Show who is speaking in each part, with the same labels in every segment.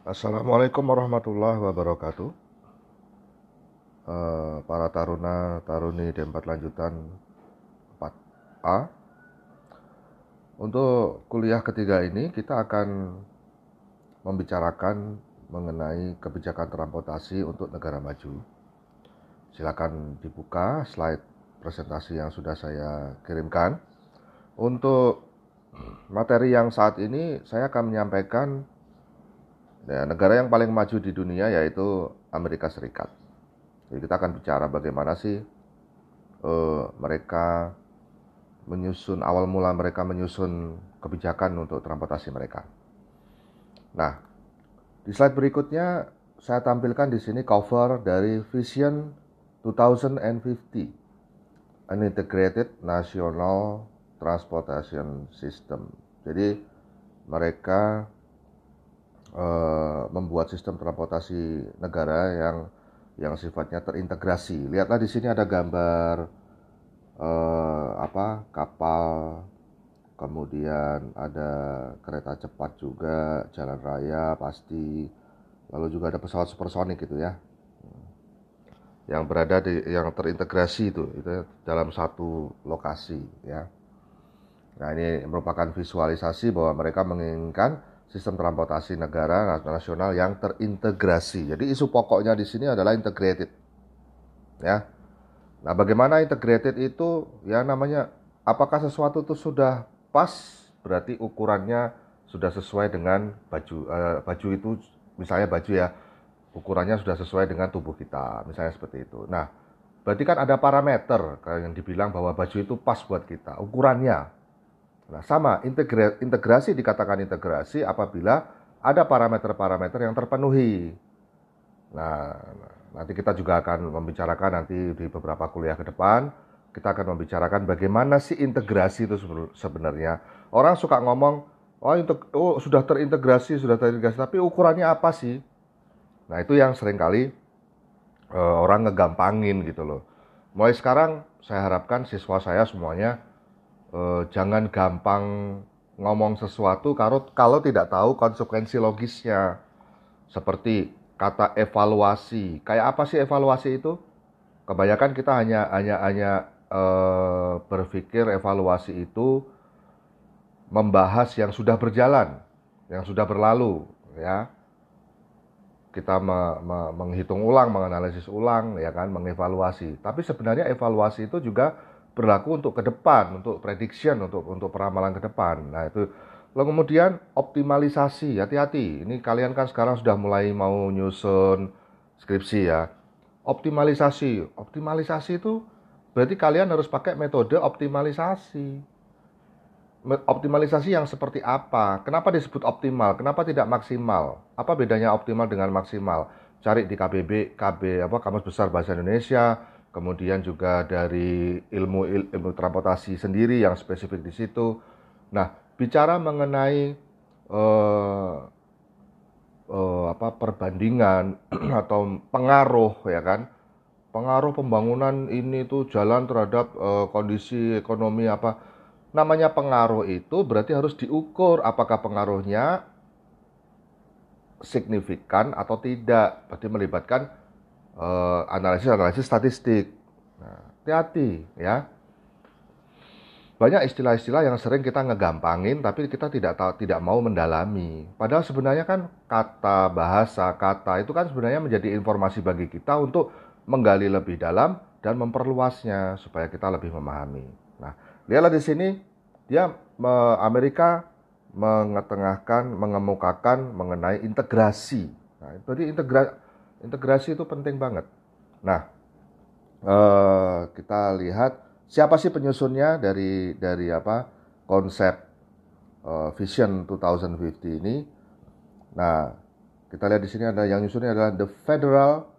Speaker 1: Assalamualaikum warahmatullahi wabarakatuh. Uh, para taruna taruni D4 lanjutan 4A. Untuk kuliah ketiga ini kita akan membicarakan mengenai kebijakan transportasi untuk negara maju. Silakan dibuka slide presentasi yang sudah saya kirimkan. Untuk materi yang saat ini saya akan menyampaikan Ya, negara yang paling maju di dunia yaitu Amerika Serikat. Jadi kita akan bicara bagaimana sih uh, mereka menyusun awal mula mereka menyusun kebijakan untuk transportasi mereka. Nah, di slide berikutnya saya tampilkan di sini cover dari Vision 2050 An Integrated National Transportation System. Jadi mereka uh, membuat sistem transportasi negara yang yang sifatnya terintegrasi. Lihatlah di sini ada gambar uh, apa kapal, kemudian ada kereta cepat juga, jalan raya pasti, lalu juga ada pesawat supersonik gitu ya, yang berada di yang terintegrasi itu itu dalam satu lokasi ya. Nah ini merupakan visualisasi bahwa mereka menginginkan sistem transportasi negara nasional yang terintegrasi. Jadi isu pokoknya di sini adalah integrated. Ya. Nah, bagaimana integrated itu? Ya namanya apakah sesuatu itu sudah pas berarti ukurannya sudah sesuai dengan baju uh, baju itu misalnya baju ya ukurannya sudah sesuai dengan tubuh kita, misalnya seperti itu. Nah, berarti kan ada parameter yang dibilang bahwa baju itu pas buat kita, ukurannya Nah, sama integrasi dikatakan integrasi apabila ada parameter-parameter yang terpenuhi. Nah, nanti kita juga akan membicarakan nanti di beberapa kuliah ke depan, kita akan membicarakan bagaimana sih integrasi itu sebenarnya. Orang suka ngomong, oh, oh sudah terintegrasi, sudah terintegrasi, tapi ukurannya apa sih? Nah, itu yang sering kali uh, orang ngegampangin gitu loh. Mulai sekarang saya harapkan siswa saya semuanya eh, jangan gampang ngomong sesuatu kalau kalau tidak tahu konsekuensi logisnya. Seperti kata evaluasi. Kayak apa sih evaluasi itu? Kebanyakan kita hanya hanya hanya eh, berpikir evaluasi itu membahas yang sudah berjalan, yang sudah berlalu, ya. Kita me, me, menghitung ulang, menganalisis ulang, ya kan, mengevaluasi. Tapi sebenarnya evaluasi itu juga berlaku untuk ke depan, untuk prediction, untuk untuk peramalan ke depan. Nah itu lalu kemudian optimalisasi, hati-hati. Ini kalian kan sekarang sudah mulai mau nyusun skripsi ya. Optimalisasi, optimalisasi itu berarti kalian harus pakai metode optimalisasi. Optimalisasi yang seperti apa? Kenapa disebut optimal? Kenapa tidak maksimal? Apa bedanya optimal dengan maksimal? Cari di KBB, KB apa Kamus Besar Bahasa Indonesia, kemudian juga dari ilmu ilmu transportasi sendiri yang spesifik di situ. Nah, bicara mengenai uh, uh, apa perbandingan atau pengaruh ya kan, pengaruh pembangunan ini tuh jalan terhadap uh, kondisi ekonomi apa? Namanya pengaruh itu berarti harus diukur apakah pengaruhnya signifikan atau tidak. Berarti melibatkan analisis-analisis uh, statistik. Nah, hati-hati ya. Banyak istilah-istilah yang sering kita ngegampangin tapi kita tidak tahu tidak mau mendalami. Padahal sebenarnya kan kata, bahasa, kata itu kan sebenarnya menjadi informasi bagi kita untuk menggali lebih dalam dan memperluasnya supaya kita lebih memahami. Nah, lihatlah di sini dia Amerika mengetengahkan, mengemukakan mengenai integrasi. Nah, jadi integrasi Integrasi itu penting banget. Nah, eh, kita lihat siapa sih penyusunnya dari dari apa konsep eh, Vision 2050 ini. Nah, kita lihat di sini ada yang nyusunnya adalah the Federal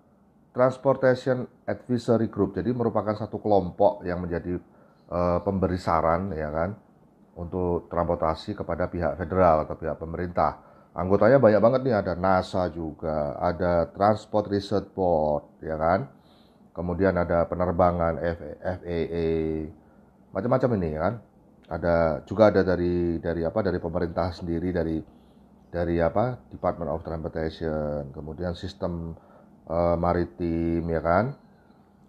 Speaker 1: Transportation Advisory Group. Jadi merupakan satu kelompok yang menjadi eh, pemberi saran ya kan untuk transportasi kepada pihak federal atau pihak pemerintah. Anggotanya banyak banget nih, ada NASA juga, ada Transport Research Board, ya kan? Kemudian ada penerbangan FAA, macam-macam ini kan. Ada juga ada dari dari apa dari pemerintah sendiri dari dari apa Department of Transportation kemudian sistem uh, maritim ya kan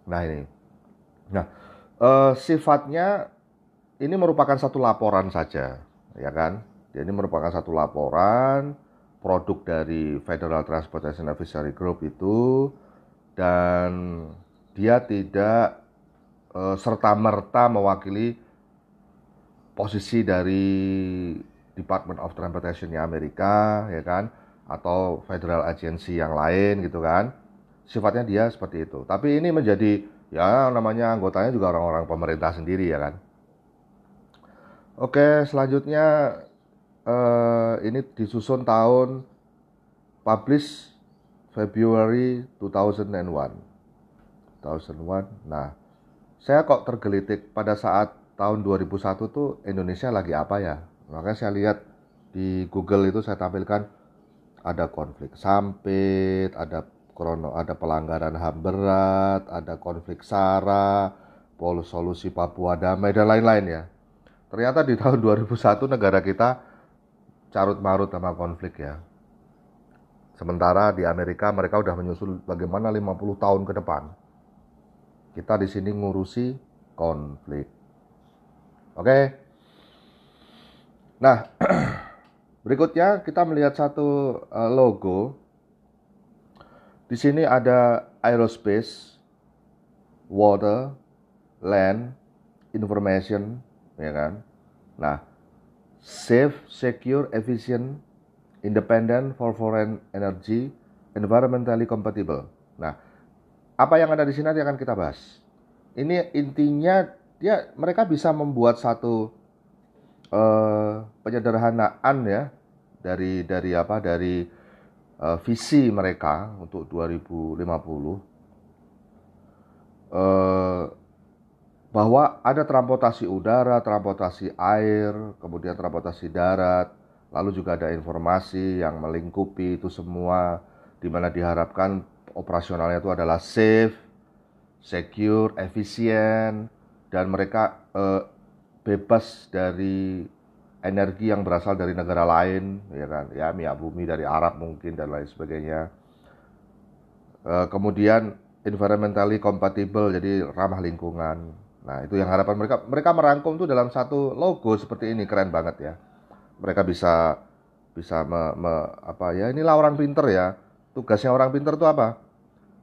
Speaker 1: nah ini nah uh, sifatnya ini merupakan satu laporan saja ya kan ini merupakan satu laporan produk dari Federal Transportation Advisory Group itu dan dia tidak uh, serta merta mewakili posisi dari Department of Transportation Amerika ya kan atau federal agency yang lain gitu kan. Sifatnya dia seperti itu. Tapi ini menjadi ya namanya anggotanya juga orang-orang pemerintah sendiri ya kan. Oke selanjutnya eh, ini disusun tahun publish February 2001 2001 nah saya kok tergelitik pada saat tahun 2001 tuh Indonesia lagi apa ya? Makanya saya lihat di Google itu saya tampilkan ada konflik sampit, ada krono, ada pelanggaran HAM berat, ada konflik SARA, pol solusi Papua damai dan lain-lain ya. Ternyata di tahun 2001 negara kita carut marut sama konflik ya. Sementara di Amerika mereka udah menyusul bagaimana 50 tahun ke depan. Kita di sini ngurusi konflik. Oke. Nah, berikutnya kita melihat satu uh, logo. Di sini ada aerospace, water, land, information, ya kan? Nah, safe, secure, efficient, independent for foreign energy, environmentally compatible. Nah, apa yang ada di sini nanti akan kita bahas. Ini intinya dia mereka bisa membuat satu uh, penyederhanaan ya dari dari apa dari uh, visi mereka untuk 2050 uh, bahwa ada transportasi udara, transportasi air, kemudian transportasi darat, lalu juga ada informasi yang melingkupi itu semua di mana diharapkan operasionalnya itu adalah safe, secure, efisien, dan mereka uh, bebas dari energi yang berasal dari negara lain ya kan? Ya minyak bumi dari Arab mungkin dan lain sebagainya. Uh, kemudian environmentally compatible jadi ramah lingkungan nah itu yang harapan mereka. Mereka merangkum itu dalam satu logo seperti ini. Keren banget ya. Mereka bisa bisa me, me, apa ya inilah orang pinter ya. Tugasnya orang pinter itu apa?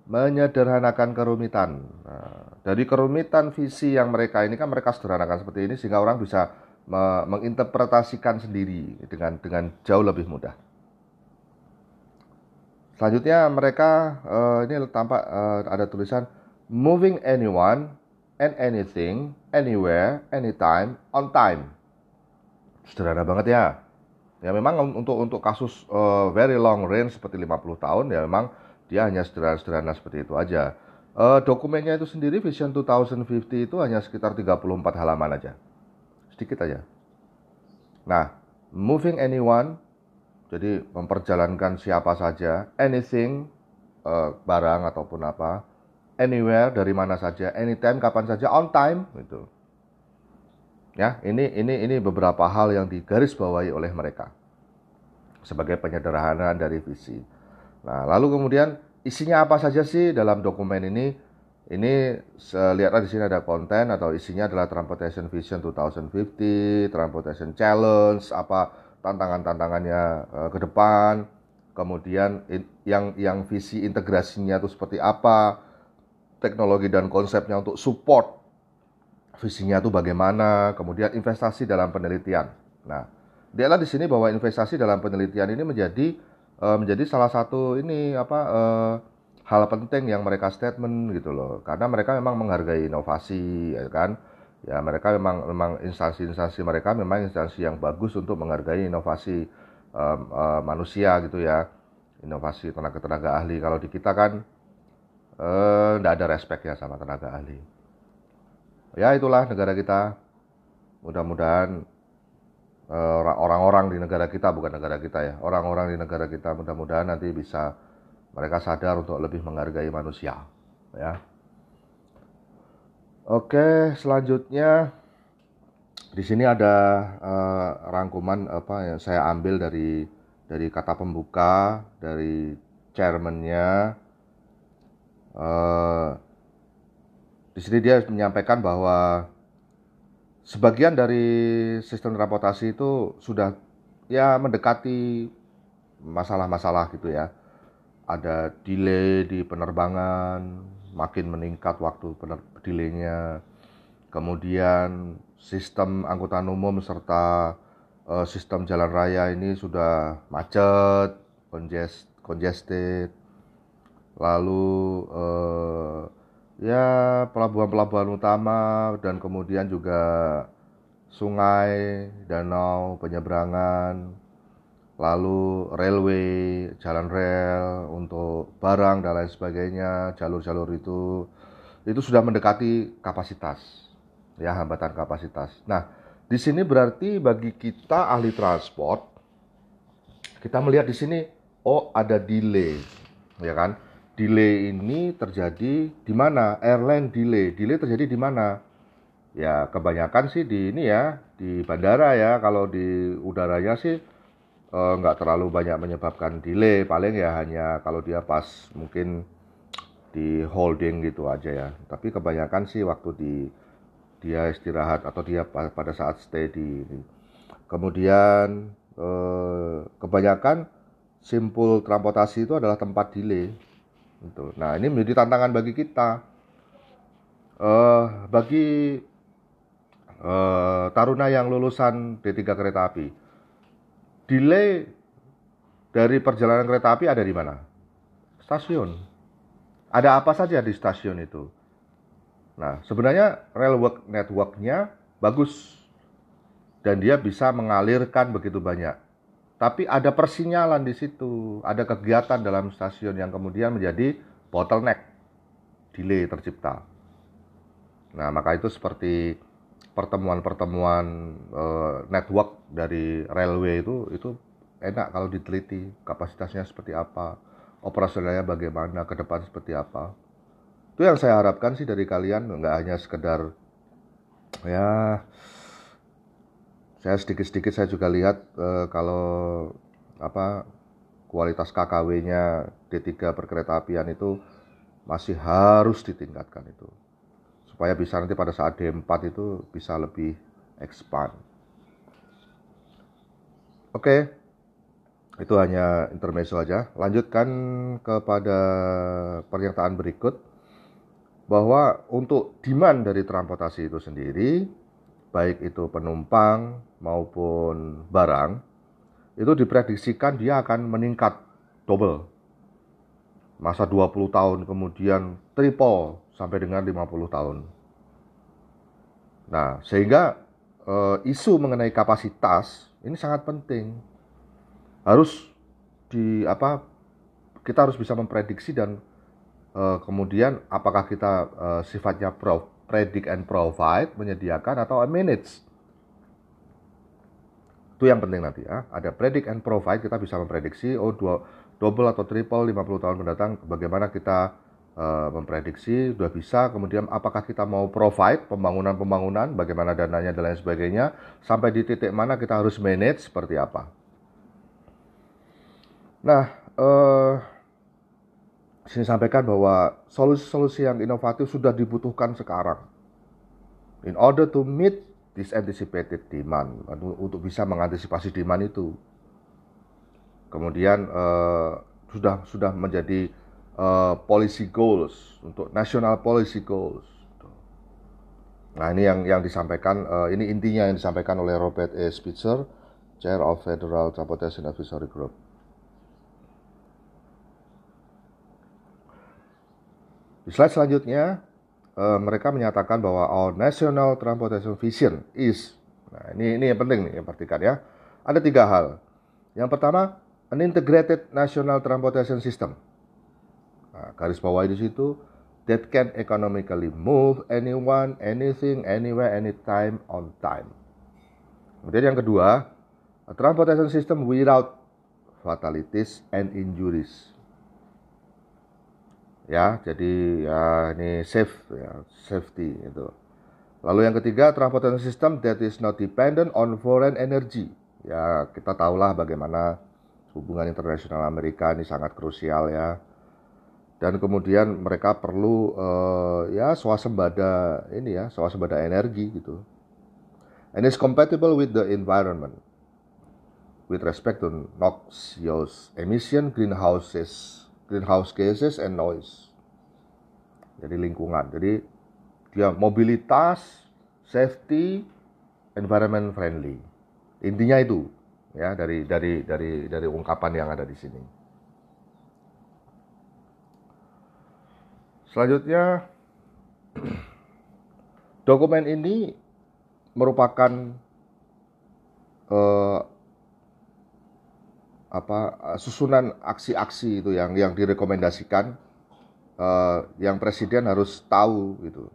Speaker 1: Menyederhanakan kerumitan. Nah, dari kerumitan visi yang mereka ini kan mereka sederhanakan seperti ini sehingga orang bisa me menginterpretasikan sendiri dengan dengan jauh lebih mudah. Selanjutnya mereka uh, ini tampak uh, ada tulisan moving anyone and anything anywhere anytime on time. Sederhana banget ya. Ya memang untuk untuk kasus uh, very long range seperti 50 tahun ya memang dia hanya sederhana-sederhana seperti itu aja. Uh, dokumennya itu sendiri Vision 2050 itu hanya sekitar 34 halaman aja. Sedikit aja. Nah, moving anyone jadi memperjalankan siapa saja, anything uh, barang ataupun apa, anywhere dari mana saja, anytime kapan saja, on time gitu. Ya, ini ini ini beberapa hal yang digarisbawahi oleh mereka sebagai penyederhanaan dari visi. Nah, lalu kemudian isinya apa saja sih dalam dokumen ini? Ini lihatlah di sini ada konten atau isinya adalah Transportation Vision 2050, Transportation Challenge, apa tantangan-tantangannya uh, ke depan, kemudian yang yang visi integrasinya itu seperti apa, teknologi dan konsepnya untuk support. Visinya itu bagaimana, kemudian investasi dalam penelitian. Nah, lihatlah di sini bahwa investasi dalam penelitian ini menjadi uh, menjadi salah satu ini apa uh, hal penting yang mereka statement gitu loh. Karena mereka memang menghargai inovasi ya kan? Ya mereka memang memang instansi-instansi mereka memang instansi yang bagus untuk menghargai inovasi um, uh, manusia gitu ya. Inovasi tenaga tenaga ahli. Kalau di kita kan tidak uh, ada ya sama tenaga ahli. Ya itulah negara kita. Mudah-mudahan Eh, orang-orang di negara kita bukan negara kita ya orang-orang di negara kita mudah-mudahan nanti bisa mereka sadar untuk lebih menghargai manusia ya. Oke selanjutnya di sini ada uh, rangkuman apa yang saya ambil dari dari kata pembuka dari chairmannya uh, di sini dia menyampaikan bahwa sebagian dari sistem transportasi itu sudah ya mendekati masalah-masalah gitu ya. Ada delay di penerbangan, makin meningkat waktu delaynya. Kemudian sistem angkutan umum serta uh, sistem jalan raya ini sudah macet, congest, congested. Lalu uh, ya pelabuhan-pelabuhan utama dan kemudian juga sungai, danau, penyeberangan, lalu railway, jalan rel untuk barang dan lain sebagainya, jalur-jalur itu itu sudah mendekati kapasitas, ya hambatan kapasitas. Nah, di sini berarti bagi kita ahli transport, kita melihat di sini, oh ada delay, ya kan? Delay ini terjadi di mana? Airline delay, delay terjadi di mana? Ya kebanyakan sih di ini ya, di bandara ya. Kalau di udaranya sih uh, nggak terlalu banyak menyebabkan delay paling ya hanya kalau dia pas mungkin di holding gitu aja ya tapi kebanyakan sih waktu di dia istirahat atau dia pada saat stay di kemudian uh, kebanyakan simpul transportasi itu adalah tempat delay gitu. nah ini menjadi tantangan bagi kita uh, bagi uh, taruna yang lulusan D3 kereta api delay dari perjalanan kereta api ada di mana? Stasiun. Ada apa saja di stasiun itu? Nah, sebenarnya railway networknya bagus dan dia bisa mengalirkan begitu banyak. Tapi ada persinyalan di situ, ada kegiatan dalam stasiun yang kemudian menjadi bottleneck, delay tercipta. Nah, maka itu seperti pertemuan-pertemuan uh, network dari railway itu itu enak kalau diteliti kapasitasnya seperti apa, operasionalnya bagaimana, ke depan seperti apa. Itu yang saya harapkan sih dari kalian nggak hanya sekedar ya saya sedikit-sedikit saya juga lihat uh, kalau apa kualitas KKW-nya D3 perkereta apian itu masih harus ditingkatkan itu supaya bisa nanti pada saat D4 itu bisa lebih expand. Oke, itu hanya intermezzo aja. Lanjutkan kepada pernyataan berikut bahwa untuk demand dari transportasi itu sendiri, baik itu penumpang maupun barang, itu diprediksikan dia akan meningkat double. Masa 20 tahun kemudian triple sampai dengan 50 tahun. Nah, sehingga e, isu mengenai kapasitas ini sangat penting. Harus di apa kita harus bisa memprediksi dan e, kemudian apakah kita e, sifatnya pro, predict and provide menyediakan atau manage. Itu yang penting nanti ya. Ada predict and provide kita bisa memprediksi oh dua double atau triple 50 tahun mendatang bagaimana kita uh, memprediksi sudah bisa kemudian apakah kita mau provide pembangunan-pembangunan bagaimana dananya dan lain sebagainya sampai di titik mana kita harus manage seperti apa nah uh, sini sampaikan bahwa solusi-solusi yang inovatif sudah dibutuhkan sekarang in order to meet this anticipated demand untuk bisa mengantisipasi demand itu kemudian uh, sudah sudah menjadi uh, policy goals untuk national policy goals. Nah ini yang yang disampaikan uh, ini intinya yang disampaikan oleh Robert A. Spitzer, Chair of Federal Transportation Advisory Group. Di slide selanjutnya, uh, mereka menyatakan bahwa our national transportation vision is, nah ini ini yang penting nih, yang perhatikan ya. Ada tiga hal. Yang pertama, an integrated national transportation system Nah, garis bawah di situ that can economically move anyone, anything, anywhere, anytime, on time. Kemudian yang kedua, a transportation system without fatalities and injuries. Ya, jadi ya ini safe ya, safety itu. Lalu yang ketiga, transportation system that is not dependent on foreign energy. Ya, kita tahulah bagaimana hubungan internasional Amerika ini sangat krusial ya dan kemudian mereka perlu uh, ya swasembada ini ya swasembada energi gitu and it's compatible with the environment with respect to noxious emission greenhouses greenhouse gases and noise. Jadi lingkungan. Jadi dia mobilitas safety environment friendly. Intinya itu ya dari dari dari dari ungkapan yang ada di sini. Selanjutnya, dokumen ini merupakan uh, apa susunan aksi-aksi itu yang yang direkomendasikan uh, yang presiden harus tahu gitu.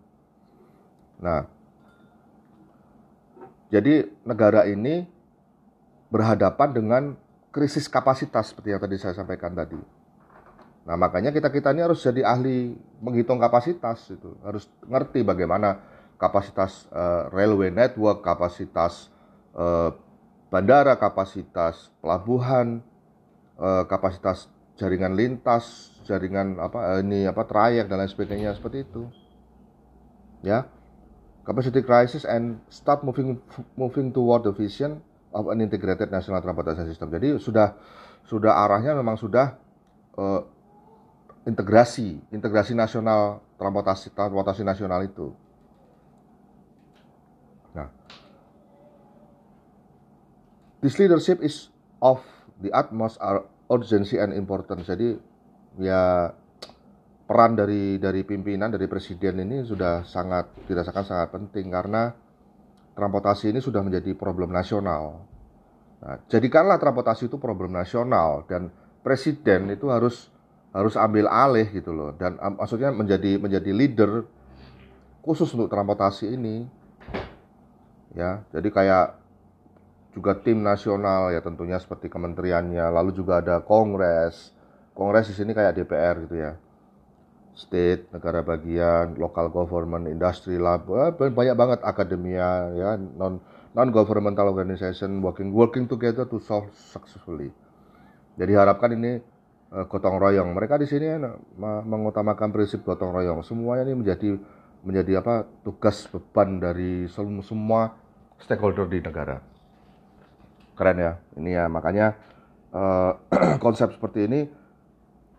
Speaker 1: Nah, jadi negara ini berhadapan dengan krisis kapasitas seperti yang tadi saya sampaikan tadi. Nah makanya kita kita ini harus jadi ahli menghitung kapasitas itu harus ngerti bagaimana kapasitas uh, railway network, kapasitas uh, bandara, kapasitas pelabuhan, uh, kapasitas jaringan lintas, jaringan apa ini apa trayek dan lain sebagainya seperti itu. Ya, capacity crisis and start moving moving toward the vision of an integrated national transportation system. Jadi sudah sudah arahnya memang sudah uh, integrasi, integrasi nasional transportasi transportasi nasional itu. Nah, this leadership is of the utmost urgency and importance. Jadi ya peran dari dari pimpinan dari presiden ini sudah sangat dirasakan sangat penting karena transportasi ini sudah menjadi problem nasional. Nah, jadikanlah transportasi itu problem nasional dan presiden itu harus harus ambil alih gitu loh dan um, maksudnya menjadi menjadi leader khusus untuk transportasi ini ya jadi kayak juga tim nasional ya tentunya seperti kementeriannya lalu juga ada kongres kongres di sini kayak DPR gitu ya state negara bagian local government industry lab banyak banget akademia ya non non governmental organization working working together to solve successfully jadi harapkan ini uh, gotong royong. Mereka di sini uh, mengutamakan prinsip gotong royong. Semuanya ini menjadi menjadi apa tugas beban dari semua stakeholder di negara. Keren ya, ini ya makanya uh, konsep seperti ini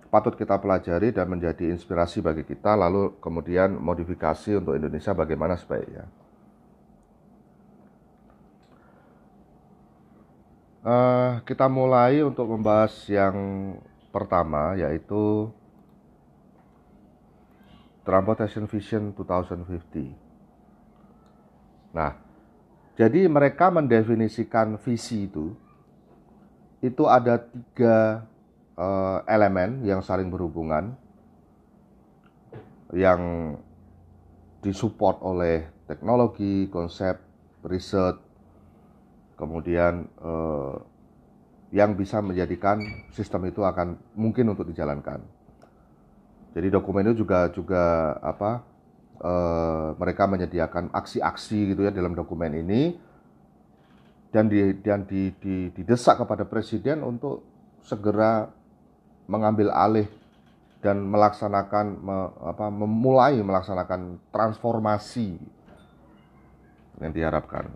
Speaker 1: patut kita pelajari dan menjadi inspirasi bagi kita. Lalu kemudian modifikasi untuk Indonesia bagaimana sebaiknya. Uh, kita mulai untuk membahas yang pertama yaitu Transportation Vision 2050. Nah, jadi mereka mendefinisikan visi itu itu ada tiga uh, elemen yang saling berhubungan yang disupport oleh teknologi, konsep, riset, kemudian uh, yang bisa menjadikan sistem itu akan mungkin untuk dijalankan. Jadi dokumen itu juga juga apa e, mereka menyediakan aksi-aksi gitu ya dalam dokumen ini dan di dan di, di, didesak kepada presiden untuk segera mengambil alih dan melaksanakan me, apa memulai melaksanakan transformasi yang diharapkan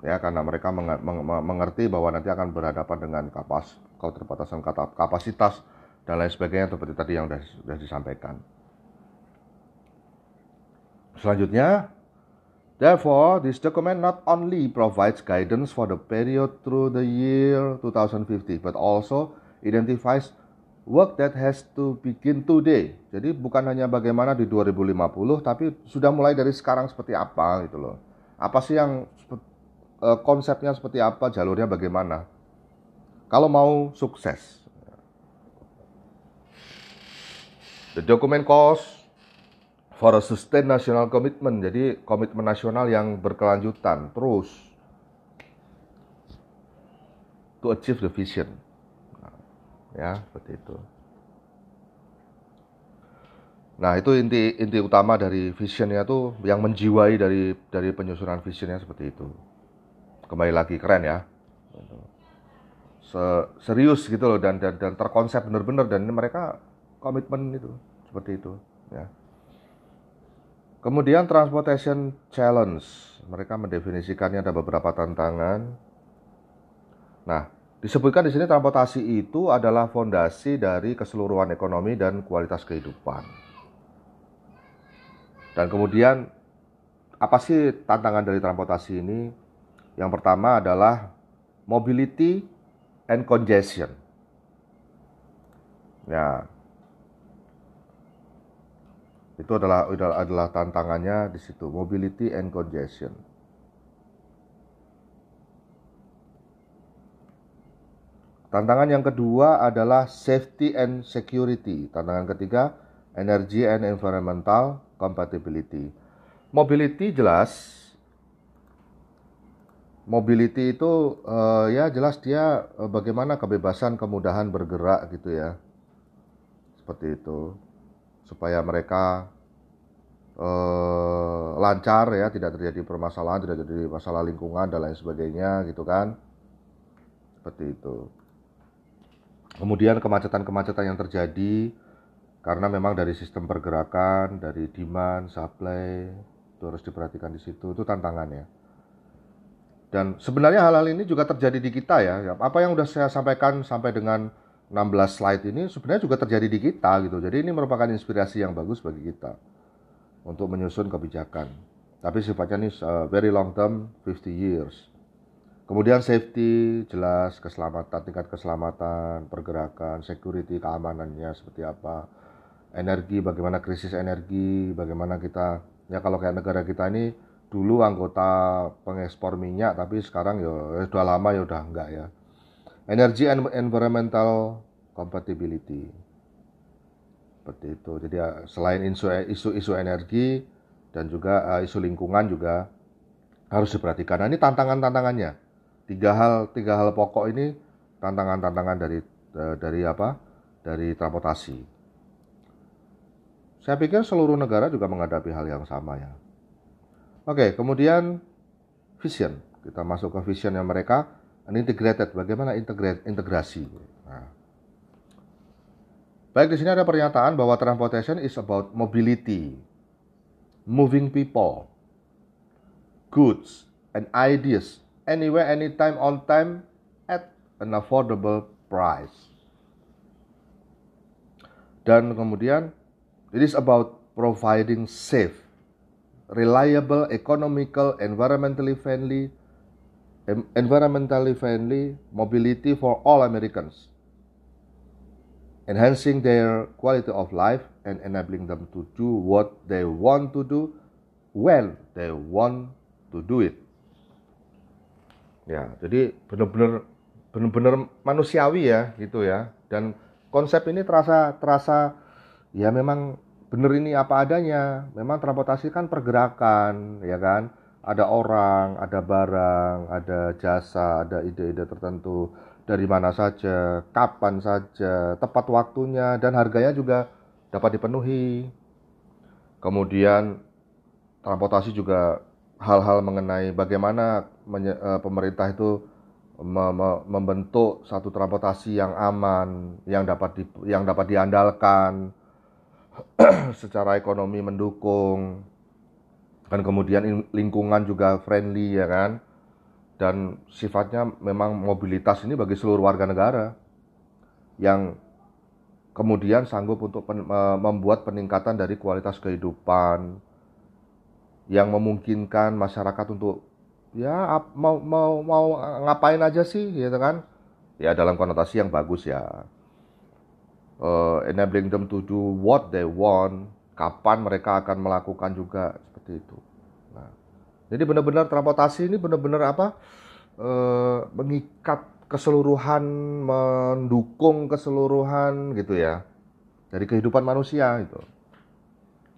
Speaker 1: ya karena mereka meng meng mengerti bahwa nanti akan berhadapan dengan kapas keterbatasan kapasitas dan lain sebagainya seperti tadi yang sudah, sudah disampaikan. Selanjutnya, therefore this document not only provides guidance for the period through the year 2050 but also identifies work that has to begin today. Jadi bukan hanya bagaimana di 2050 tapi sudah mulai dari sekarang seperti apa gitu loh. Apa sih yang uh, konsepnya seperti apa, jalurnya bagaimana. Kalau mau sukses. The document calls for a sustained national commitment. Jadi komitmen nasional yang berkelanjutan terus to achieve the vision. Nah, ya, seperti itu. Nah, itu inti inti utama dari visionnya tuh yang menjiwai dari dari penyusunan visionnya seperti itu kembali lagi keren ya serius gitu loh dan dan, dan terkonsep benar-benar dan ini mereka komitmen itu seperti itu ya. Kemudian transportation challenge, mereka mendefinisikannya ada beberapa tantangan. Nah, disebutkan di sini transportasi itu adalah fondasi dari keseluruhan ekonomi dan kualitas kehidupan. Dan kemudian apa sih tantangan dari transportasi ini? Yang pertama adalah mobility and congestion. Ya, itu adalah adalah tantangannya di situ, mobility and congestion. Tantangan yang kedua adalah safety and security. Tantangan ketiga, energy and environmental compatibility. Mobility jelas. Mobility itu uh, ya jelas dia uh, bagaimana kebebasan kemudahan bergerak gitu ya. Seperti itu supaya mereka eh, lancar ya, tidak terjadi permasalahan, tidak terjadi masalah lingkungan dan lain sebagainya gitu kan. Seperti itu. Kemudian kemacetan-kemacetan yang terjadi karena memang dari sistem pergerakan, dari demand, supply itu harus diperhatikan di situ. Itu tantangannya. Dan sebenarnya hal-hal ini juga terjadi di kita ya. Apa yang sudah saya sampaikan sampai dengan 16 slide ini sebenarnya juga terjadi di kita gitu. Jadi ini merupakan inspirasi yang bagus bagi kita untuk menyusun kebijakan. Tapi sifatnya ini uh, very long term, 50 years. Kemudian safety, jelas keselamatan, tingkat keselamatan, pergerakan, security, keamanannya seperti apa. Energi, bagaimana krisis energi, bagaimana kita, ya kalau kayak negara kita ini dulu anggota pengekspor minyak, tapi sekarang ya, ya sudah lama ya udah enggak ya Energy and environmental compatibility. Seperti itu. Jadi ya, selain isu-isu energi dan juga eh, isu lingkungan juga harus diperhatikan. Nah, ini tantangan-tantangannya. Tiga hal tiga hal pokok ini tantangan-tantangan dari eh, dari apa? Dari transportasi. Saya pikir seluruh negara juga menghadapi hal yang sama ya. Oke, kemudian vision. Kita masuk ke visionnya mereka integrated. Bagaimana integrasi? Nah. baik di sini ada pernyataan bahwa transportation is about mobility moving people goods and ideas anywhere anytime on time at an affordable price. Dan kemudian it is about providing safe reliable economical environmentally friendly environmentally friendly mobility for all Americans, enhancing their quality of life and enabling them to do what they want to do when they want to do it. Ya, jadi benar-benar benar-benar manusiawi ya gitu ya. Dan konsep ini terasa terasa ya memang benar ini apa adanya. Memang transportasi kan pergerakan, ya kan? Ada orang, ada barang, ada jasa, ada ide-ide tertentu dari mana saja, kapan saja, tepat waktunya dan harganya juga dapat dipenuhi. Kemudian transportasi juga hal-hal mengenai bagaimana eh, pemerintah itu membentuk satu transportasi yang aman, yang dapat di, yang dapat diandalkan secara ekonomi mendukung dan kemudian lingkungan juga friendly ya kan? Dan sifatnya memang mobilitas ini bagi seluruh warga negara yang kemudian sanggup untuk pen, membuat peningkatan dari kualitas kehidupan yang memungkinkan masyarakat untuk ya mau mau mau ngapain aja sih gitu kan? Ya dalam konotasi yang bagus ya. Uh, enabling them to do what they want kapan mereka akan melakukan juga seperti itu. Nah, jadi benar-benar transportasi ini benar-benar apa? E, mengikat keseluruhan, mendukung keseluruhan gitu ya dari kehidupan manusia itu.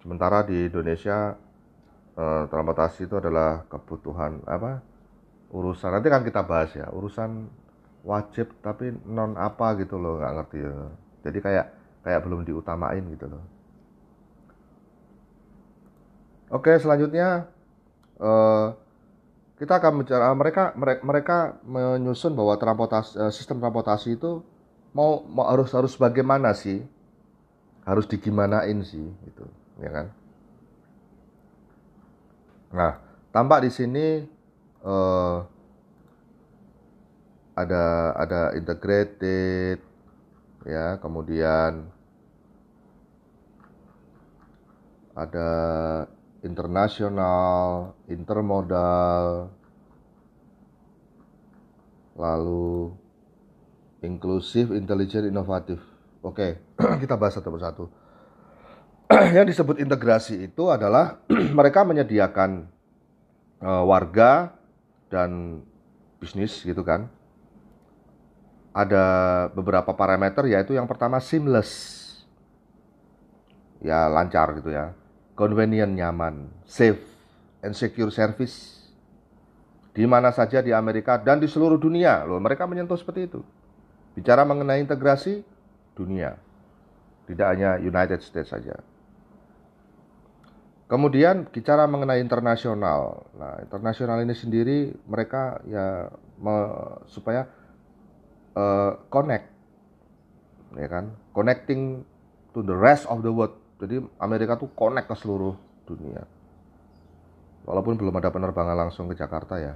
Speaker 1: Sementara di Indonesia e, transportasi itu adalah kebutuhan apa? Urusan nanti kan kita bahas ya urusan wajib tapi non apa gitu loh nggak ngerti ya. Jadi kayak kayak belum diutamain gitu loh. Oke, selanjutnya uh, kita akan bicara mereka mereka menyusun bahwa transportasi eh, sistem transportasi itu mau, mau harus harus bagaimana sih? Harus digimanain sih gitu ya kan? Nah tampak di sini uh, ada ada integrated ya kemudian ada internasional, intermodal, lalu inklusif, intelijen, inovatif. Oke, kita bahas satu persatu. Yang disebut integrasi itu adalah mereka menyediakan uh, warga dan bisnis gitu kan. Ada beberapa parameter yaitu yang pertama seamless. Ya lancar gitu ya convenient, nyaman, safe, and secure service di mana saja di Amerika dan di seluruh dunia. Loh, mereka menyentuh seperti itu. Bicara mengenai integrasi dunia. Tidak hanya United States saja. Kemudian bicara mengenai internasional. Nah, internasional ini sendiri mereka ya me, supaya uh, connect ya kan, connecting to the rest of the world jadi Amerika tuh connect ke seluruh dunia. Walaupun belum ada penerbangan langsung ke Jakarta ya.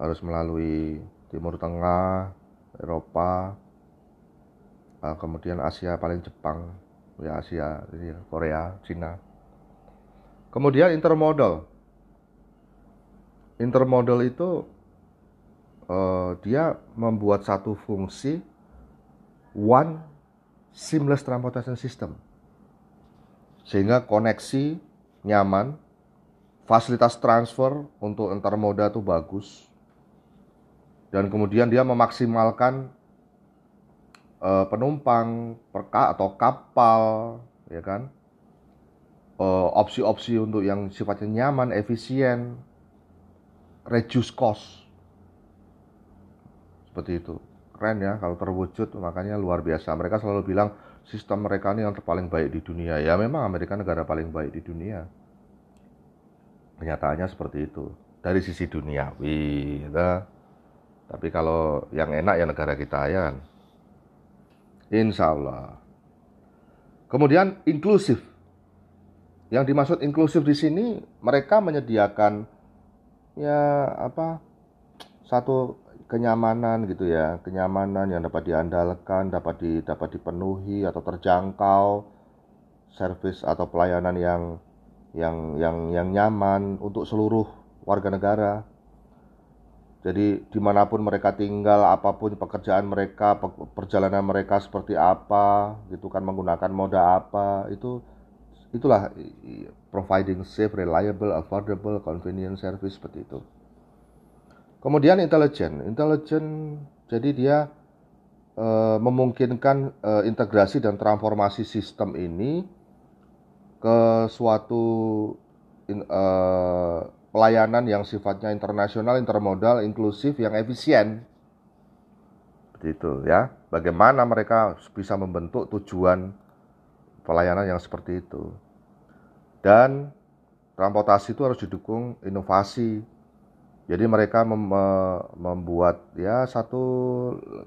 Speaker 1: Harus melalui Timur Tengah, Eropa, ah, kemudian Asia paling Jepang, ya Asia, Korea, Cina. Kemudian intermodal. Intermodal itu uh, dia membuat satu fungsi one seamless transportation system sehingga koneksi nyaman, fasilitas transfer untuk antar moda itu bagus, dan kemudian dia memaksimalkan uh, penumpang perka atau kapal, ya kan, uh, opsi-opsi untuk yang sifatnya nyaman, efisien, reduce cost, seperti itu. Keren ya kalau terwujud makanya luar biasa. Mereka selalu bilang sistem mereka ini yang terpaling baik di dunia. Ya memang Amerika negara paling baik di dunia. Kenyataannya seperti itu. Dari sisi duniawi, gitu. Tapi kalau yang enak ya negara kita ya kan. Insya Allah. Kemudian inklusif. Yang dimaksud inklusif di sini mereka menyediakan ya apa satu kenyamanan gitu ya, kenyamanan yang dapat diandalkan, dapat di, dapat dipenuhi atau terjangkau, servis atau pelayanan yang yang yang yang nyaman untuk seluruh warga negara. Jadi di mana pun mereka tinggal, apa pun pekerjaan mereka, perjalanan mereka seperti apa, gitu kan menggunakan moda apa, itu itulah providing safe, reliable, affordable, convenient service seperti itu. Kemudian intelijen, intelijen jadi dia e, memungkinkan e, integrasi dan transformasi sistem ini ke suatu in, e, pelayanan yang sifatnya internasional, intermodal, inklusif, yang efisien. Seperti itu ya. Bagaimana mereka bisa membentuk tujuan pelayanan yang seperti itu. Dan transportasi itu harus didukung inovasi jadi mereka mem membuat ya satu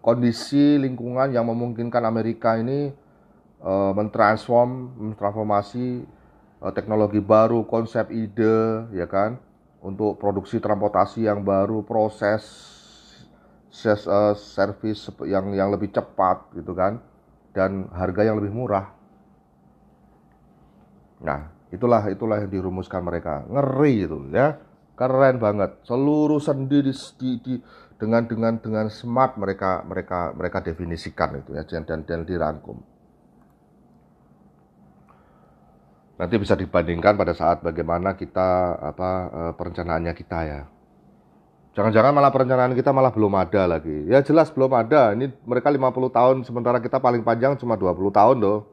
Speaker 1: kondisi lingkungan yang memungkinkan Amerika ini uh, mentransform, mentransformasi uh, teknologi baru, konsep ide, ya kan, untuk produksi transportasi yang baru, proses ses, uh, service yang yang lebih cepat, gitu kan, dan harga yang lebih murah. Nah, itulah itulah yang dirumuskan mereka. Ngeri itu, ya keren banget. Seluruh sendi di, di, di dengan dengan dengan smart mereka mereka mereka definisikan itu ya dan dan, dan dirangkum. Nanti bisa dibandingkan pada saat bagaimana kita apa eh, perencanaannya kita ya. Jangan-jangan malah perencanaan kita malah belum ada lagi. Ya jelas belum ada. Ini mereka 50 tahun sementara kita paling panjang cuma 20 tahun loh.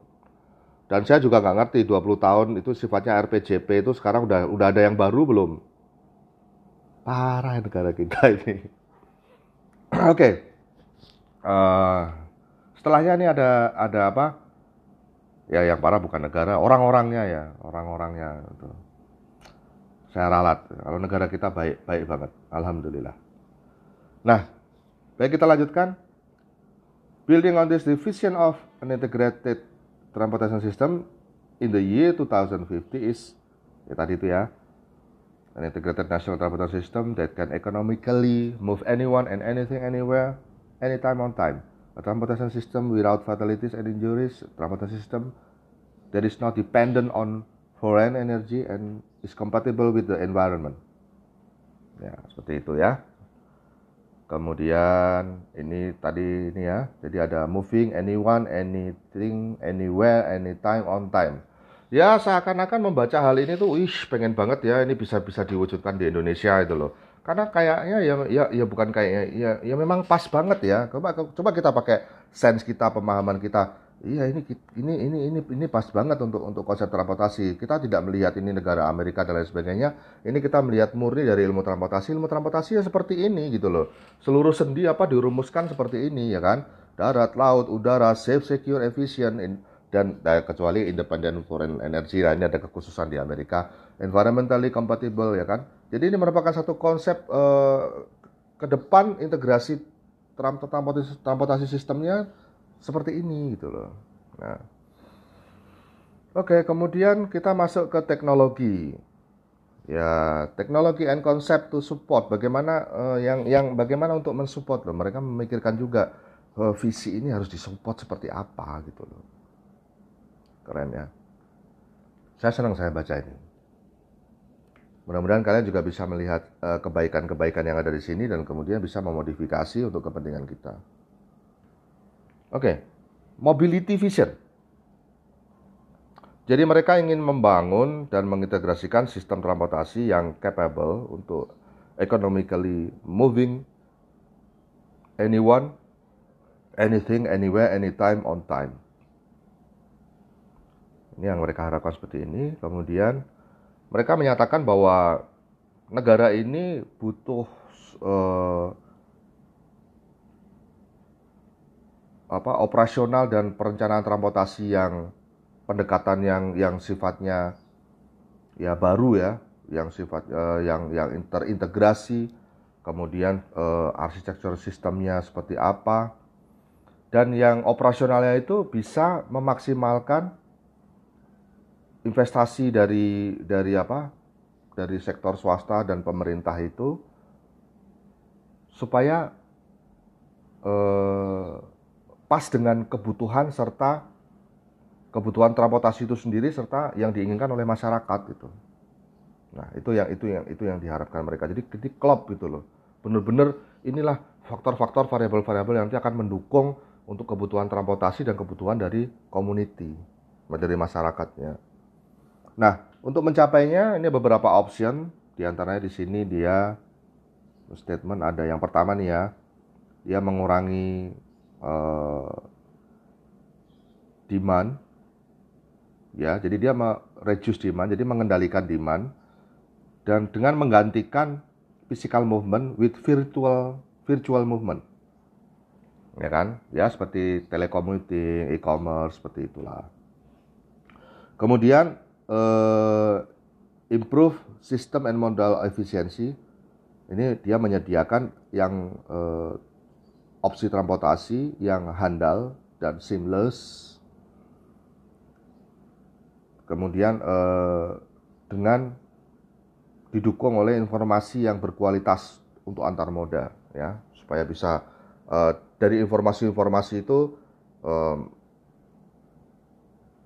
Speaker 1: Dan saya juga nggak ngerti 20 tahun itu sifatnya RPJP itu sekarang udah udah ada yang baru belum Parah negara kita ini. Oke. Okay. Uh, eh, setelahnya ini ada ada apa? Ya yang parah bukan negara, orang-orangnya ya, orang-orangnya. Gitu. saya ralat. Kalau negara kita baik baik banget, alhamdulillah. Nah, baik kita lanjutkan. Building on this division of an integrated transportation system in the year 2050 is ya tadi itu ya an integrated national transportation system that can economically move anyone and anything anywhere anytime on time a transportation system without fatalities and injuries transportation system that is not dependent on foreign energy and is compatible with the environment. Ya seperti itu ya. Kemudian ini tadi ini ya, jadi ada moving anyone, anything, anywhere, anytime, on time. Ya seakan-akan membaca hal ini tuh, ih pengen banget ya ini bisa bisa diwujudkan di Indonesia itu loh. Karena kayaknya ya ya ya bukan kayaknya ya ya memang pas banget ya. Coba coba kita pakai sense kita, pemahaman kita Iya ini ini ini ini ini pas banget untuk untuk konsep transportasi. Kita tidak melihat ini negara Amerika dan lain sebagainya. Ini kita melihat murni dari ilmu transportasi. Ilmu transportasi ya seperti ini gitu loh. Seluruh sendi apa dirumuskan seperti ini ya kan. Darat, laut, udara, safe, secure, efficient dan nah, kecuali independent foreign energy lah ini ada kekhususan di Amerika. Environmentally compatible ya kan. Jadi ini merupakan satu konsep uh, ke depan integrasi transportasi, sistemnya seperti ini gitu loh. Nah, oke kemudian kita masuk ke teknologi. Ya, teknologi and concept to support. Bagaimana uh, yang yang bagaimana untuk mensupport loh. Mereka memikirkan juga uh, visi ini harus disupport seperti apa gitu loh. Keren ya. Saya senang saya baca ini. Mudah-mudahan kalian juga bisa melihat eh, kebaikan-kebaikan yang ada di sini dan kemudian bisa memodifikasi untuk kepentingan kita. Oke, okay. mobility vision. Jadi mereka ingin membangun dan mengintegrasikan sistem transportasi yang capable untuk economically moving anyone, anything, anywhere, anytime, on time. Ini yang mereka harapkan seperti ini. Kemudian mereka menyatakan bahwa negara ini butuh uh, apa operasional dan perencanaan transportasi yang pendekatan yang yang sifatnya ya baru ya, yang sifat uh, yang yang terintegrasi, kemudian uh, arsitektur sistemnya seperti apa, dan yang operasionalnya itu bisa memaksimalkan investasi dari dari apa dari sektor swasta dan pemerintah itu supaya eh, pas dengan kebutuhan serta kebutuhan transportasi itu sendiri serta yang diinginkan oleh masyarakat gitu. Nah, itu yang itu yang itu yang diharapkan mereka. Jadi jadi klub gitu loh. Bener-bener inilah faktor-faktor variabel-variabel yang nanti akan mendukung untuk kebutuhan transportasi dan kebutuhan dari community, dari masyarakatnya. Nah, untuk mencapainya ini beberapa option, di antaranya di sini dia statement ada yang pertama nih ya, dia mengurangi uh, demand. Ya jadi dia reduce demand jadi mengendalikan demand. Dan dengan menggantikan physical movement with virtual virtual movement. Ya kan? Ya seperti telecommuting e-commerce seperti itulah. Kemudian uh, improve system and modal efficiency ini dia menyediakan yang uh, opsi transportasi yang handal dan seamless. Kemudian eh, dengan didukung oleh informasi yang berkualitas untuk antar moda ya supaya bisa eh, dari informasi-informasi itu eh,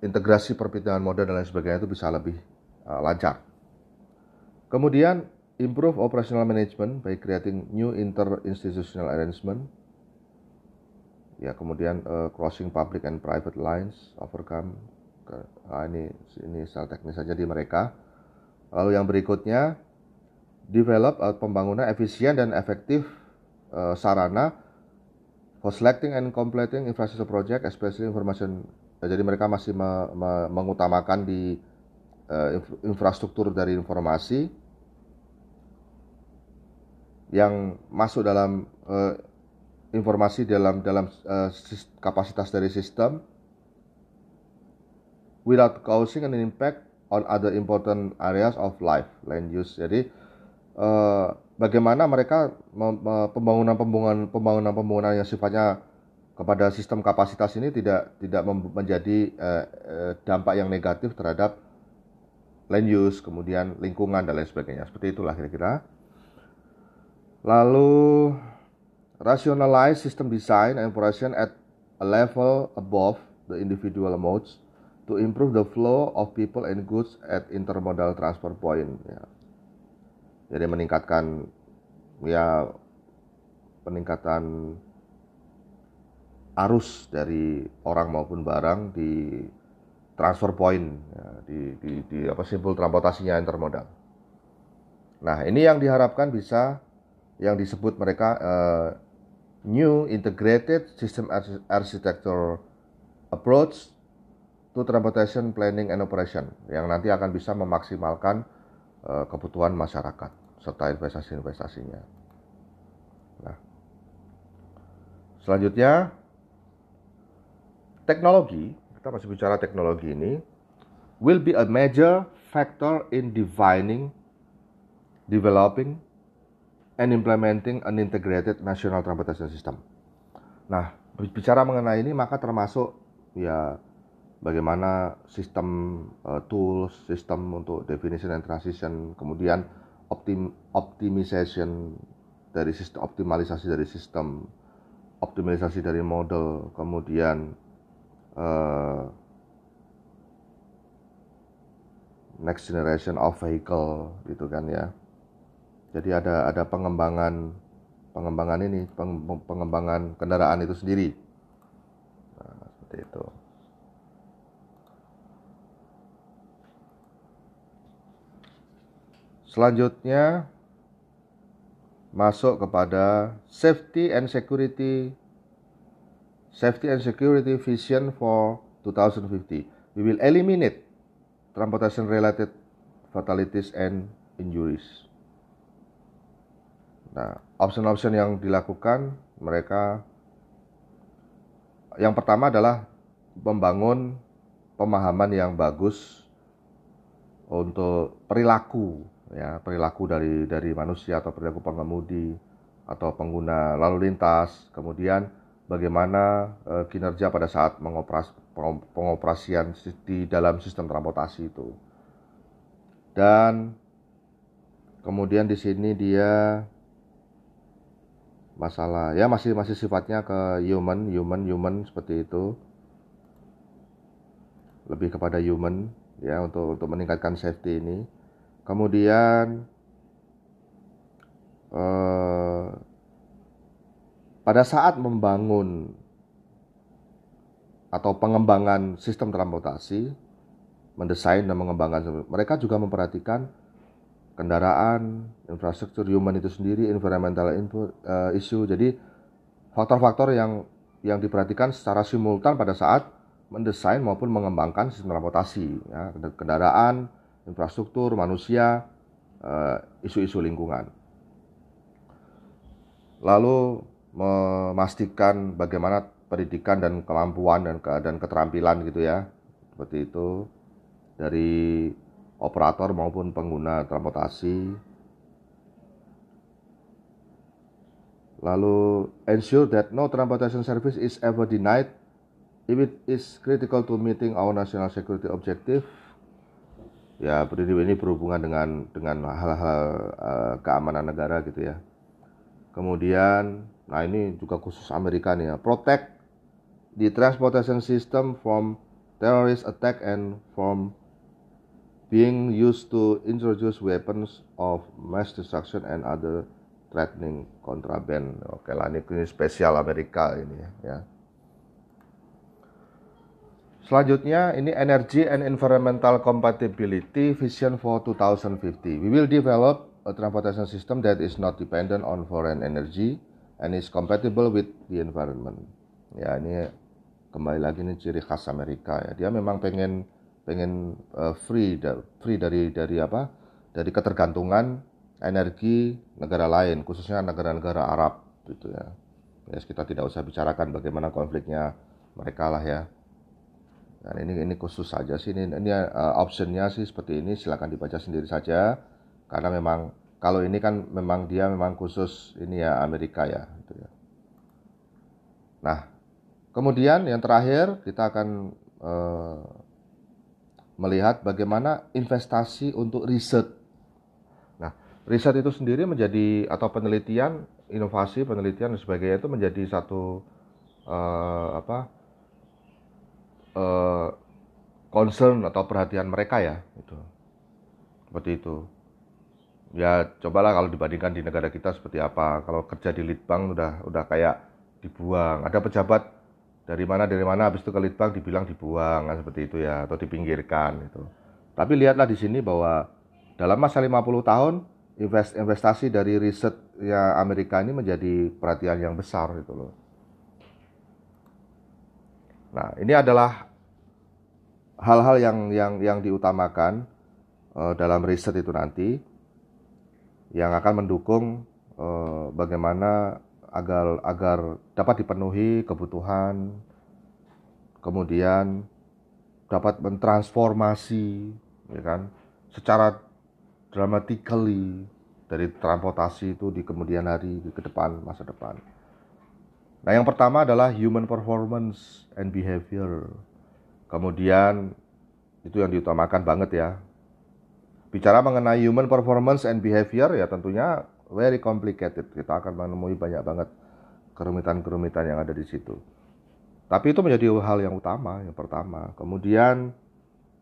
Speaker 1: integrasi perpindahan moda dan lain sebagainya itu bisa lebih eh, lancar. Kemudian improve operational management by creating new inter-institutional arrangement ya kemudian uh, crossing public and private lines overcome ke, ah, ini ini soal teknis saja di mereka lalu yang berikutnya develop uh, pembangunan efisien dan efektif uh, sarana for selecting and completing infrastructure project especially information uh, jadi mereka masih me, me, mengutamakan di uh, infrastruktur dari informasi yang masuk dalam uh, informasi dalam dalam uh, kapasitas dari sistem without causing an impact on other important areas of life land use. Jadi uh, bagaimana mereka pembangunan-pembangunan pembangunan-pembangunan yang sifatnya kepada sistem kapasitas ini tidak tidak menjadi uh, uh, dampak yang negatif terhadap land use, kemudian lingkungan dan lain sebagainya. Seperti itulah kira-kira. Lalu rationalize system design and operation at a level above the individual modes to improve the flow of people and goods at intermodal transfer point. Ya. Jadi meningkatkan ya peningkatan arus dari orang maupun barang di transfer point ya, di, di, di apa simpul transportasinya intermodal. Nah ini yang diharapkan bisa yang disebut mereka uh, new integrated system architecture approach to transportation planning and operation yang nanti akan bisa memaksimalkan uh, kebutuhan masyarakat serta investasi-investasinya. Nah, selanjutnya teknologi kita masih bicara teknologi ini, will be a major factor in defining, developing, and implementing an integrated national transportation system. Nah, bicara mengenai ini maka termasuk ya bagaimana sistem uh, tools, sistem untuk definition and transition, kemudian optim optimization dari sistem optimalisasi dari sistem, optimalisasi dari model, kemudian uh, next generation of vehicle gitu kan ya. Jadi ada ada pengembangan pengembangan ini pengembangan kendaraan itu sendiri. Nah, seperti itu. Selanjutnya masuk kepada safety and security Safety and Security Vision for 2050. We will eliminate transportation related fatalities and injuries. Nah, option-option yang dilakukan mereka yang pertama adalah membangun pemahaman yang bagus untuk perilaku ya, perilaku dari dari manusia atau perilaku pengemudi atau pengguna lalu lintas, kemudian bagaimana uh, kinerja pada saat mengopras, pengoperasian di dalam sistem transportasi itu. Dan kemudian di sini dia masalah ya masih masih sifatnya ke human, human, human seperti itu. Lebih kepada human ya untuk untuk meningkatkan safety ini. Kemudian uh, pada saat membangun atau pengembangan sistem transportasi, mendesain dan mengembangkan, mereka juga memperhatikan kendaraan, infrastruktur human itu sendiri, environmental uh, issue. Jadi faktor-faktor yang yang diperhatikan secara simultan pada saat mendesain maupun mengembangkan sistem transportasi, ya, kendaraan, infrastruktur, manusia, eh, isu-isu uh, lingkungan. Lalu memastikan bagaimana pendidikan dan kemampuan dan dan keterampilan gitu ya. Seperti itu. Dari operator maupun pengguna transportasi. Lalu ensure that no transportation service is ever denied if it is critical to meeting our national security objective. Ya ini berhubungan dengan dengan hal-hal uh, keamanan negara gitu ya kemudian Nah ini juga khusus Amerika nih ya. Protect the transportation system from terrorist attack and from being used to introduce weapons of mass destruction and other threatening contraband. Oke lah ini, ini spesial Amerika ini ya. ya. Selanjutnya ini energy and environmental compatibility vision for 2050. We will develop a transportation system that is not dependent on foreign energy and is compatible with the environment. Ya ini kembali lagi ini ciri khas Amerika ya. Dia memang pengen pengen uh, free free dari dari apa? Dari ketergantungan energi negara lain, khususnya negara-negara Arab gitu ya. Ya kita tidak usah bicarakan bagaimana konfliknya mereka lah ya. Dan ini ini khusus saja sih ini ini uh, optionnya sih seperti ini silakan dibaca sendiri saja karena memang kalau ini kan memang dia memang khusus ini ya Amerika ya gitu ya. Nah, kemudian yang terakhir kita akan uh, melihat bagaimana investasi untuk riset. Nah, riset itu sendiri menjadi atau penelitian, inovasi, penelitian dan sebagainya itu menjadi satu uh, apa uh, concern atau perhatian mereka ya, itu seperti itu ya cobalah kalau dibandingkan di negara kita seperti apa. Kalau kerja di litbang udah udah kayak dibuang. Ada pejabat dari mana dari mana habis itu ke litbang dibilang dibuang kan seperti itu ya atau dipinggirkan itu tapi lihatlah di sini bahwa dalam masa 50 tahun invest, investasi dari riset ya Amerika ini menjadi perhatian yang besar gitu loh. Nah ini adalah hal-hal yang yang yang diutamakan uh, dalam riset itu nanti yang akan mendukung uh, bagaimana agar agar dapat dipenuhi kebutuhan kemudian dapat mentransformasi ya kan secara dramatically dari transportasi itu di kemudian hari ke depan masa depan. Nah, yang pertama adalah human performance and behavior. Kemudian itu yang diutamakan banget ya Bicara mengenai human performance and behavior ya tentunya very complicated. Kita akan menemui banyak banget kerumitan-kerumitan yang ada di situ. Tapi itu menjadi hal yang utama, yang pertama. Kemudian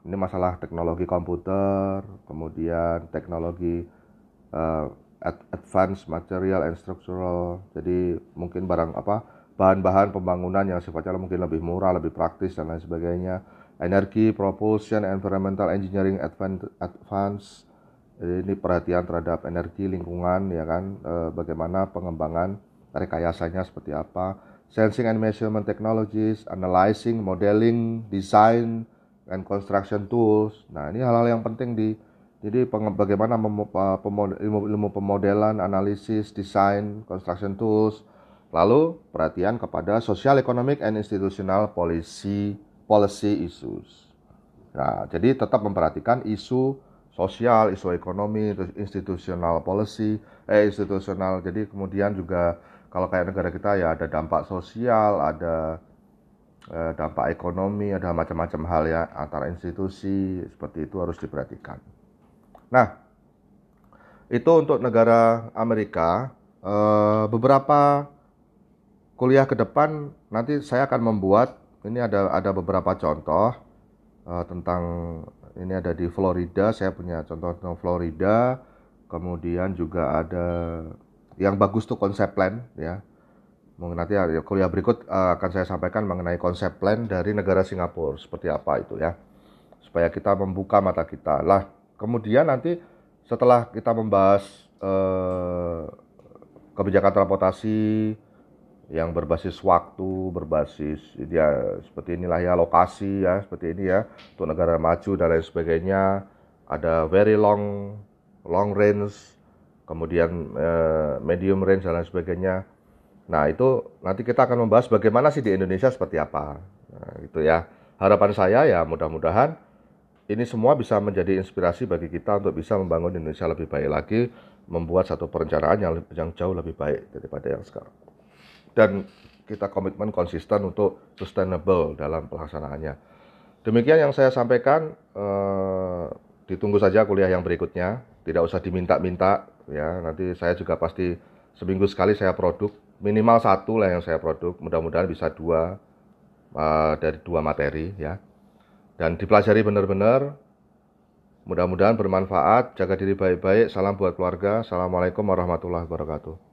Speaker 1: ini masalah teknologi komputer, kemudian teknologi uh, advanced material and structural. Jadi mungkin barang apa bahan-bahan pembangunan yang sifatnya mungkin lebih murah, lebih praktis dan lain sebagainya energi, propulsion, environmental engineering advance. Ini perhatian terhadap energi lingkungan ya kan, e, bagaimana pengembangan rekayasanya seperti apa, sensing and measurement technologies, analyzing, modeling, design, and construction tools. Nah ini hal-hal yang penting di jadi bagaimana ilmu, ilmu pemodelan, analisis, desain, construction tools, lalu perhatian kepada social, economic, and institutional policy policy issues. Nah, jadi tetap memperhatikan isu sosial, isu ekonomi, institusional policy, eh institusional. Jadi kemudian juga kalau kayak negara kita ya ada dampak sosial, ada eh, dampak ekonomi, ada macam-macam hal ya antara institusi seperti itu harus diperhatikan. Nah, itu untuk negara Amerika. Eh, beberapa kuliah ke depan nanti saya akan membuat ini ada ada beberapa contoh uh, tentang ini ada di Florida saya punya contoh tentang Florida. Kemudian juga ada yang bagus tuh konsep plan ya. Mungkin nanti kuliah berikut uh, akan saya sampaikan mengenai konsep plan dari negara Singapura seperti apa itu ya. Supaya kita membuka mata kita. Lah kemudian nanti setelah kita membahas uh, kebijakan transportasi yang berbasis waktu, berbasis ya seperti inilah ya lokasi ya seperti ini ya untuk negara maju dan lain sebagainya. Ada very long long range kemudian eh, medium range dan lain sebagainya. Nah itu nanti kita akan membahas bagaimana sih di Indonesia seperti apa. Nah, itu ya. Harapan saya ya mudah-mudahan ini semua bisa menjadi inspirasi bagi kita untuk bisa membangun Indonesia lebih baik lagi membuat satu perencanaan yang, yang jauh lebih baik daripada yang sekarang dan kita komitmen konsisten untuk sustainable dalam pelaksanaannya. Demikian yang saya sampaikan. Eh, ditunggu saja kuliah yang berikutnya. Tidak usah diminta-minta ya. Nanti saya juga pasti seminggu sekali saya produk minimal satu lah yang saya produk. Mudah-mudahan bisa dua uh, dari dua materi ya. Dan dipelajari benar-benar. Mudah-mudahan bermanfaat. Jaga diri baik-baik. Salam buat keluarga. Assalamualaikum warahmatullahi wabarakatuh.